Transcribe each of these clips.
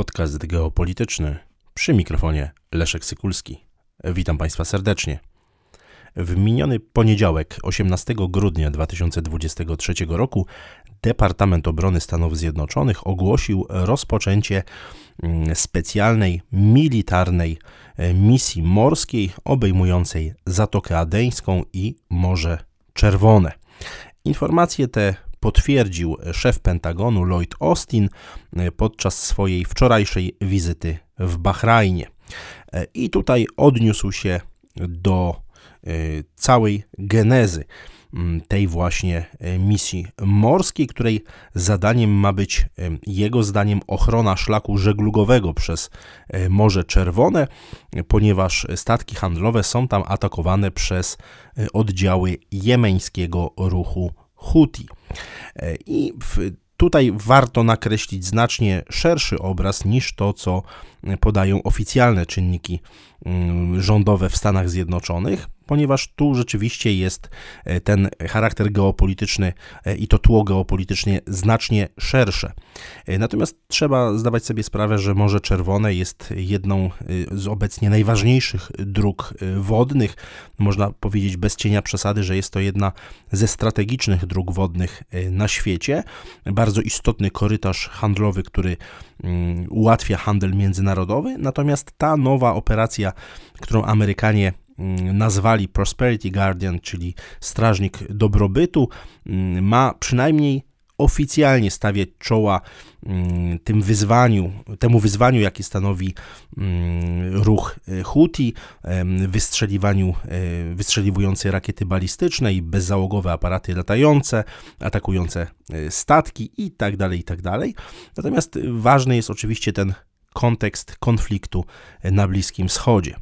podcast geopolityczny przy mikrofonie Leszek Sykulski. Witam Państwa serdecznie. W miniony poniedziałek, 18 grudnia 2023 roku, Departament Obrony Stanów Zjednoczonych ogłosił rozpoczęcie mm, specjalnej militarnej e, misji morskiej obejmującej Zatokę Adeńską i Morze Czerwone. Informacje te potwierdził szef Pentagonu Lloyd Austin e, podczas swojej wczorajszej wizyty w Bahrajnie. E, I tutaj odniósł się do e, całej genezy tej właśnie misji morskiej, której zadaniem ma być jego zdaniem ochrona szlaku żeglugowego przez Morze Czerwone, ponieważ statki handlowe są tam atakowane przez oddziały jemeńskiego ruchu Huti. E, I w, tutaj warto nakreślić znacznie szerszy obraz niż to, co podają oficjalne czynniki mm, rządowe w Stanach Zjednoczonych, ponieważ tu rzeczywiście jest e, ten charakter geopolityczny e, i to tło geopolitycznie znacznie szersze. E, natomiast trzeba zdawać sobie sprawę, że Morze Czerwone jest jedną z obecnie najważniejszych dróg wodnych. Można powiedzieć bez cienia przesady, że jest to jedna ze strategicznych dróg wodnych na świecie. Bardzo istotny korytarz handlowy, który mm, ułatwia handel międzynarodowy. Natomiast ta nowa operacja, którą Amerykanie nazwali Prosperity Guardian, czyli strażnik dobrobytu, mm, ma przynajmniej oficjalnie stawiać czoła mm, tym wyzwaniu, temu wyzwaniu, jaki stanowi ruch e, Houthi, wystrzeliwaniu, e, wystrzeliwujące rakiety balistyczne i bezzałogowe aparaty latające, atakujące e, statki i tak dalej, i tak. Natomiast ważny jest oczywiście ten kontekst konfliktu na Bliskim Wschodzie.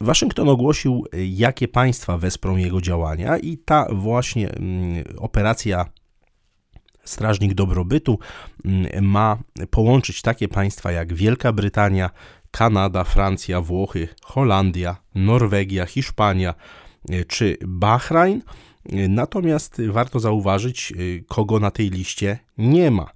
Waszyngton ogłosił, jakie państwa wesprą jego działania, i ta właśnie mm, operacja Strażnik Dobrobytu mm, ma połączyć takie państwa jak Wielka Brytania, Kanada, Francja, Włochy, Holandia, Norwegia, Hiszpania y, czy Bahrajn Natomiast warto zauważyć, y, kogo na tej liście nie ma,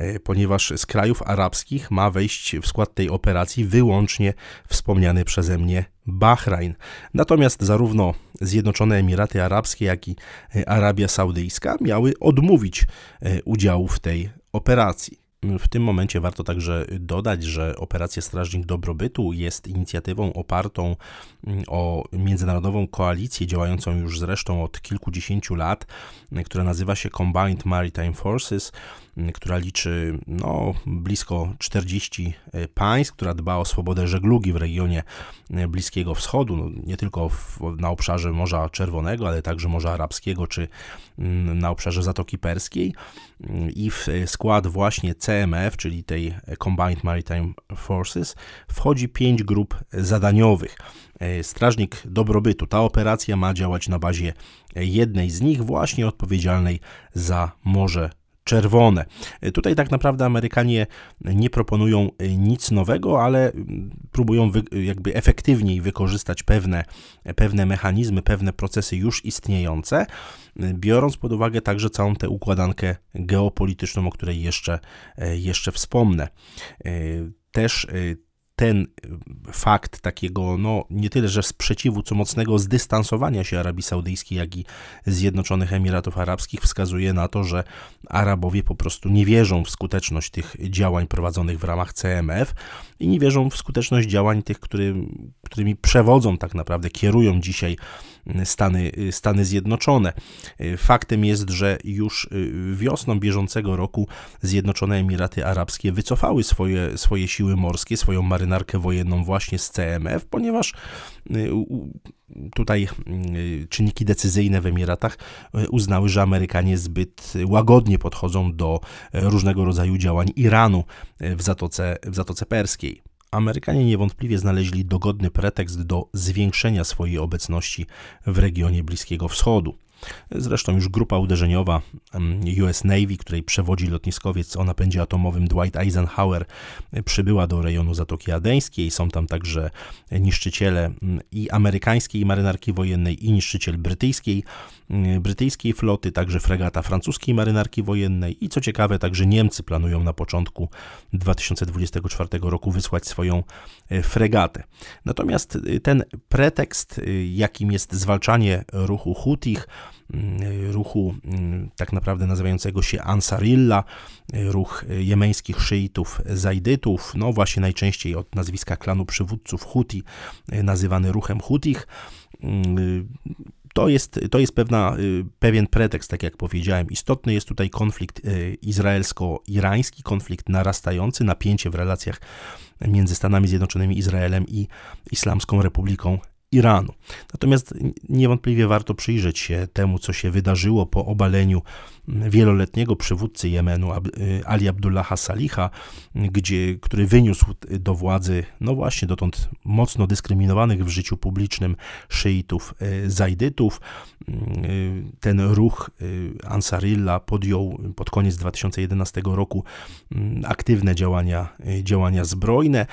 y, ponieważ z krajów arabskich ma wejść w skład tej operacji wyłącznie wspomniany przeze mnie Bahrajn. Natomiast zarówno Zjednoczone Emiraty Arabskie, jak i y, Arabia Saudyjska miały odmówić udziału w tej operacji. W tym momencie warto także dodać, że Operacja Strażnik Dobrobytu jest inicjatywą opartą mm, o międzynarodową koalicję działającą już zresztą od kilkudziesięciu lat, która nazywa się Combined Maritime Forces która liczy no, blisko 40 e, państw, która dba o swobodę żeglugi w regionie e, Bliskiego Wschodu, no, nie tylko w, na obszarze Morza Czerwonego, ale także Morza Arabskiego czy mm, na obszarze Zatoki Perskiej. I w skład właśnie CMF, czyli tej Combined Maritime Forces, wchodzi pięć grup zadaniowych. E, Strażnik Dobrobytu. Ta operacja ma działać na bazie jednej z nich, właśnie odpowiedzialnej za Morze czerwone. Tutaj tak naprawdę Amerykanie nie proponują nic nowego, ale próbują jakby efektywniej wykorzystać pewne, pewne mechanizmy, pewne procesy już istniejące, biorąc pod uwagę także całą tę układankę geopolityczną, o której jeszcze, jeszcze wspomnę. Też ten fakt takiego, no nie tyle, że sprzeciwu, co mocnego zdystansowania się Arabii Saudyjskiej, jak i Zjednoczonych Emiratów Arabskich wskazuje na to, że Arabowie po prostu nie wierzą w skuteczność tych działań prowadzonych w ramach CMF i nie wierzą w skuteczność działań tych, który, którymi przewodzą tak naprawdę, kierują dzisiaj Stany, Stany Zjednoczone. Faktem jest, że już wiosną bieżącego roku Zjednoczone Emiraty Arabskie wycofały swoje, swoje siły morskie, swoją marynarkę wojenną właśnie z CMF, ponieważ y, tutaj y, czynniki decyzyjne w Emiratach y, uznały, że Amerykanie zbyt łagodnie podchodzą do różnego rodzaju działań Iranu w Zatoce, w Zatoce Perskiej. Amerykanie niewątpliwie znaleźli dogodny pretekst do zwiększenia swojej obecności w regionie Bliskiego Wschodu. Zresztą już grupa uderzeniowa US Navy, której przewodzi lotniskowiec o napędzie atomowym Dwight Eisenhower, przybyła do rejonu Zatoki Adeńskiej. Są tam także niszczyciele i amerykańskiej marynarki wojennej, i niszczyciel brytyjskiej, brytyjskiej floty, także fregata francuskiej marynarki wojennej. I co ciekawe, także Niemcy planują na początku 2024 roku wysłać swoją e, fregatę. Natomiast e, ten pretekst, e, jakim jest zwalczanie ruchu Hutich, ruchu tak naprawdę nazywającego się Ansarilla, ruch jemeńskich szyitów zajdytów, no właśnie najczęściej od nazwiska klanu przywódców Huti, nazywany ruchem Hutich, to jest, to jest pewna, pewien pretekst, tak jak powiedziałem. Istotny jest tutaj konflikt y, izraelsko-irański, konflikt narastający, napięcie w relacjach między Stanami Zjednoczonymi, Izraelem i Islamską Republiką Iranu. Natomiast niewątpliwie warto przyjrzeć się temu, co się wydarzyło po obaleniu wieloletniego przywódcy Jemenu y, Ali Abdullaha Saliha, gdzie, który wyniósł do władzy, no właśnie dotąd mocno dyskryminowanych w życiu publicznym szyitów y, zajdytów. Y, ten ruch Ansarilla podjął pod koniec 2011 roku aktywne działania, działania zbrojne,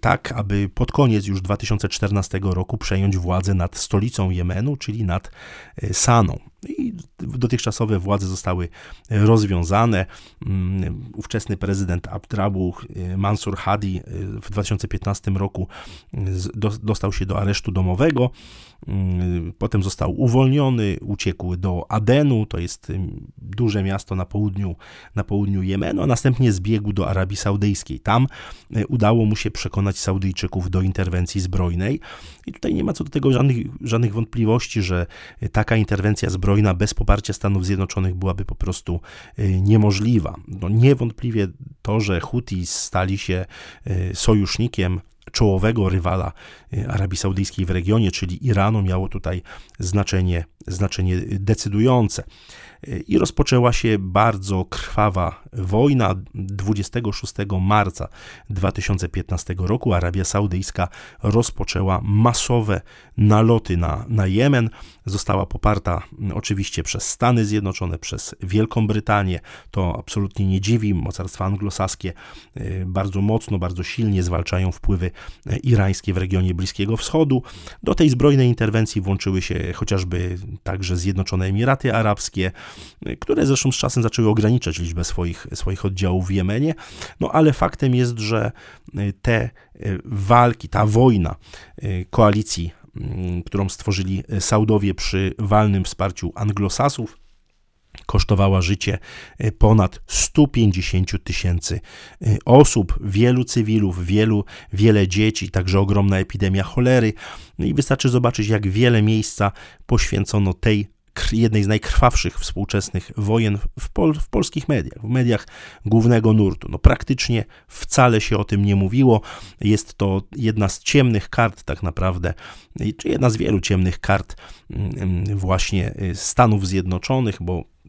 tak aby pod koniec już 2014 roku przejąć władzę nad stolicą Jemenu, czyli nad Saną. I dotychczasowe władze zostały rozwiązane. Mm, ówczesny prezydent Abdrabu y, Mansur Hadi y, w 2015 roku dostał się do aresztu domowego. Mm, potem został uwolniony, uciekł do Adenu, to jest duże miasto na południu, na południu Jemenu, a następnie zbiegł do Arabii Saudyjskiej. Tam y, udało mu się przekonać Saudyjczyków do interwencji zbrojnej. I tutaj nie ma co do tego żadnych, żadnych wątpliwości, że taka interwencja zbrojna bez poparcia Stanów Zjednoczonych byłaby po prostu y, niemożliwa. No niewątpliwie to, że Huti stali się sojusznikiem czołowego rywala y, Arabii Saudyjskiej w regionie, czyli Iranu, miało tutaj znaczenie, znaczenie decydujące i rozpoczęła się bardzo krwawa wojna. 26 marca 2015 roku Arabia Saudyjska rozpoczęła masowe naloty na, na Jemen. Została poparta oczywiście przez Stany Zjednoczone, przez Wielką Brytanię. To absolutnie nie dziwi. Mocarstwa anglosaskie y, bardzo mocno, bardzo silnie zwalczają wpływy y, irańskie w regionie Bliskiego Wschodu. Do tej zbrojnej interwencji włączyły się chociażby także Zjednoczone Emiraty Arabskie, które zresztą z czasem zaczęły ograniczać liczbę swoich, swoich oddziałów w Jemenie. No ale faktem jest, że y, te y, walki, ta wojna y, koalicji, którą stworzyli Saudowie przy walnym wsparciu anglosasów, kosztowała życie ponad 150 tysięcy osób, wielu cywilów, wielu, wiele dzieci, także ogromna epidemia cholery. No I wystarczy zobaczyć, jak wiele miejsca poświęcono tej jednej z najkrwawszych współczesnych wojen w, pol, w, polskich mediach, w mediach głównego nurtu. No, praktycznie wcale się o tym nie mówiło. Jest to jedna z ciemnych kart, tak naprawdę, czy jedna z wielu ciemnych kart mm, mm, właśnie y, Stanów Zjednoczonych, bo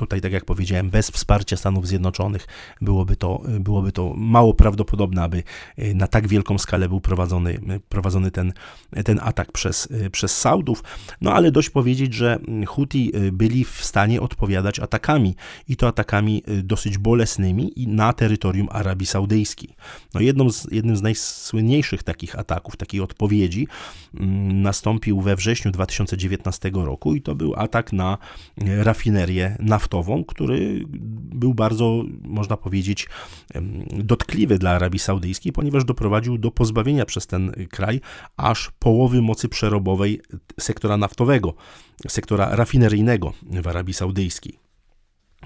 tutaj, tak jak powiedziałem, bez wsparcia Stanów Zjednoczonych byłoby to, byłoby to mało prawdopodobne, aby e, na tak wielką skalę był prowadzony, prowadzony ten, ten atak przez, e, przez Saudów. No ale dość powiedzieć, że Huti e, byli w stanie odpowiadać atakami i to atakami dosyć bolesnymi i na terytorium Arabii Saudyjskiej. No jedną z, jednym z najsłynniejszych takich ataków, takiej odpowiedzi mm, nastąpił we wrześniu 2019 roku i to był atak na rafinerię naftową naftową, który był bardzo, można powiedzieć, dotkliwy dla Arabii Saudyjskiej, ponieważ doprowadził do pozbawienia przez ten kraj aż połowy mocy przerobowej sektora naftowego, sektora rafineryjnego w Arabii Saudyjskiej.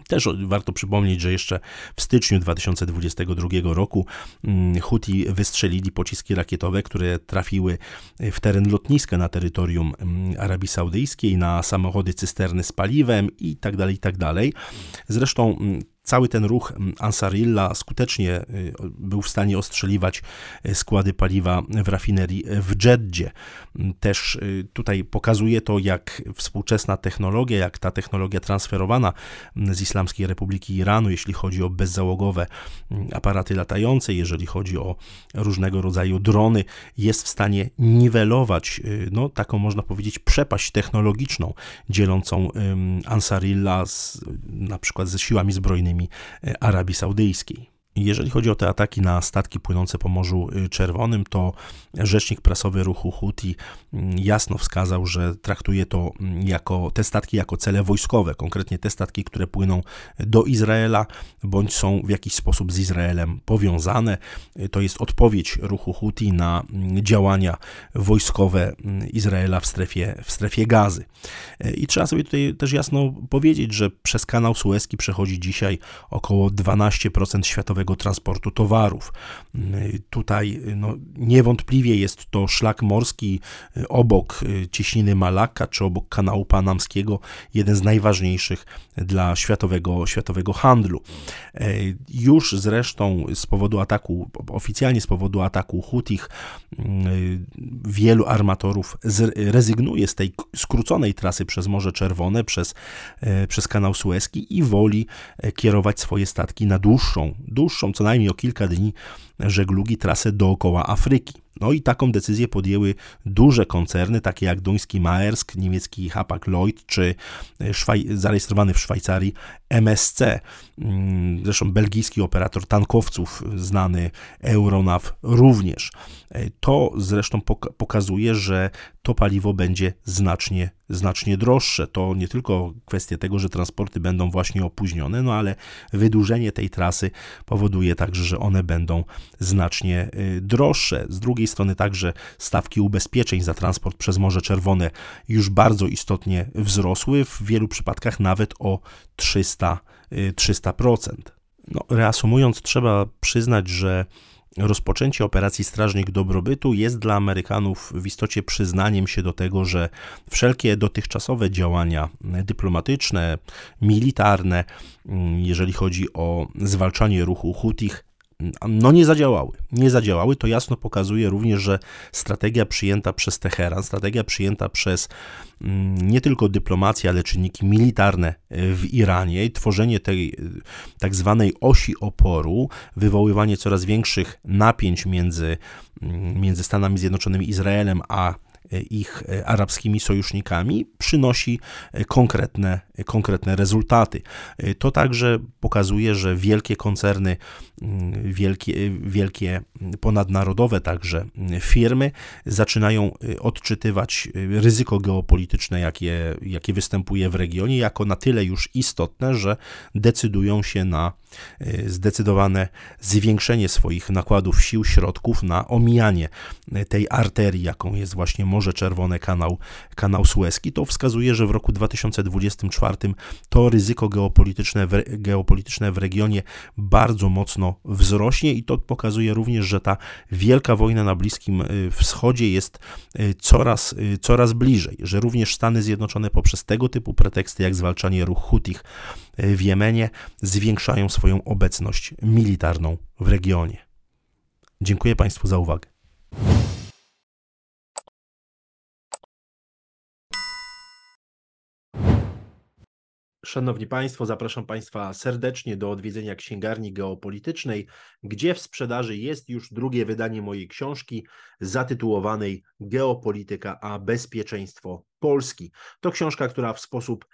Też warto przypomnieć, że jeszcze w styczniu 2022 roku mm, Huti wystrzelili pociski rakietowe, które trafiły w teren lotniska na terytorium mm, Arabii Saudyjskiej, na samochody cysterny z paliwem i tak dalej, i tak dalej. Zresztą mm, cały ten ruch Ansarilla skutecznie był w stanie ostrzeliwać składy paliwa w rafinerii w Jeddzie. Też tutaj pokazuje to, jak współczesna technologia, jak ta technologia transferowana z Islamskiej Republiki Iranu, jeśli chodzi o bezzałogowe aparaty latające, jeżeli chodzi o różnego rodzaju drony, jest w stanie niwelować, no taką można powiedzieć, przepaść technologiczną dzielącą Ansarilla z, na przykład ze siłami zbrojnymi Arabii Saudyjskiej. Jeżeli chodzi o te ataki na statki płynące po Morzu y, Czerwonym, to rzecznik prasowy ruchu Houthi mm, jasno wskazał, że traktuje to mm, jako te statki jako cele wojskowe, konkretnie te statki, które płyną do Izraela bądź są w jakiś sposób z Izraelem powiązane. Y, to jest odpowiedź ruchu Houthi na mm, działania wojskowe Izraela w strefie, w strefie gazy. Y, I trzeba sobie tutaj też jasno powiedzieć, że przez kanał Suezki przechodzi dzisiaj około 12% światowego transportu towarów. Tutaj no, niewątpliwie jest to szlak morski y, obok y, cieśniny Malaka czy obok kanału panamskiego, jeden z najważniejszych dla światowego, światowego handlu. E, już zresztą z powodu ataku, oficjalnie z powodu ataku Hutich, y, wielu armatorów rezygnuje z tej skróconej trasy przez Morze Czerwone, przez, e, przez kanał Suezki i woli e, kierować swoje statki na dłuższą, dłuższą dłuższą, co najmniej o kilka dni, żeglugi trasę dookoła Afryki. No i taką decyzję podjęły duże koncerny, takie jak duński Maersk, niemiecki Hapag-Lloyd, czy Szwaj zarejestrowany w Szwajcarii MSC. Mm, zresztą belgijski operator tankowców, znany Euronav również. E, to zresztą pokazuje, że to paliwo będzie znacznie, znacznie droższe. To nie tylko kwestia tego, że transporty będą właśnie opóźnione, no ale wydłużenie tej trasy powoduje także, że one będą znacznie y, droższe. Z drugiej strony także stawki ubezpieczeń za transport przez Morze Czerwone już bardzo istotnie wzrosły, w wielu przypadkach nawet o 300%. 300%. Y, no, reasumując, trzeba przyznać, że rozpoczęcie operacji Strażnik Dobrobytu jest dla Amerykanów w istocie przyznaniem się do tego, że wszelkie dotychczasowe działania dyplomatyczne, militarne, mm, jeżeli chodzi o zwalczanie ruchu Hutich, no nie zadziałały. Nie zadziałały. To jasno pokazuje również, że strategia przyjęta przez Teheran, strategia przyjęta przez mm, nie tylko dyplomację, ale czynniki militarne w Iranie, tworzenie tej tak zwanej osi oporu, wywoływanie coraz większych napięć między, mm, między Stanami Zjednoczonymi Izraelem, a E, ich e, arabskimi sojusznikami przynosi e, konkretne, konkretne rezultaty. To także pokazuje, że wielkie koncerny, mm, wielkie, wielkie ponadnarodowe także firmy zaczynają odczytywać ryzyko geopolityczne, jakie, jakie występuje w regionie, jako na tyle już istotne, że decydują się na zdecydowane zwiększenie swoich nakładów sił, środków na omijanie tej arterii, jaką jest właśnie Morze Czerwone, kanał, kanał Suezki, to wskazuje, że w roku 2024 to ryzyko geopolityczne w, geopolityczne w regionie bardzo mocno wzrośnie i to pokazuje również, że ta wielka wojna na Bliskim y, Wschodzie jest y, coraz, y, coraz bliżej, że również Stany Zjednoczone poprzez tego typu preteksty jak zwalczanie ruch Hutich w Jemenie zwiększają swoją obecność militarną w regionie. Dziękuję Państwu za uwagę. Szanowni Państwo, zapraszam Państwa serdecznie do odwiedzenia księgarni geopolitycznej, gdzie w sprzedaży jest już drugie wydanie mojej książki zatytułowanej Geopolityka a bezpieczeństwo Polski. To książka, która w sposób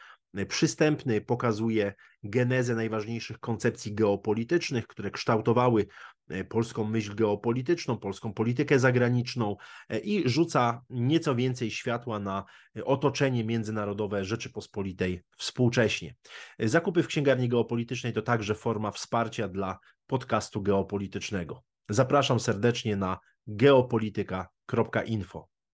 przystępny pokazuje genezę najważniejszych koncepcji geopolitycznych, które kształtowały e, polską myśl geopolityczną, polską politykę zagraniczną e, i rzuca nieco więcej światła na otoczenie międzynarodowe Rzeczypospolitej współcześnie. Zakupy w księgarni geopolitycznej to także forma wsparcia dla podcastu geopolitycznego. Zapraszam serdecznie na geopolityka.info.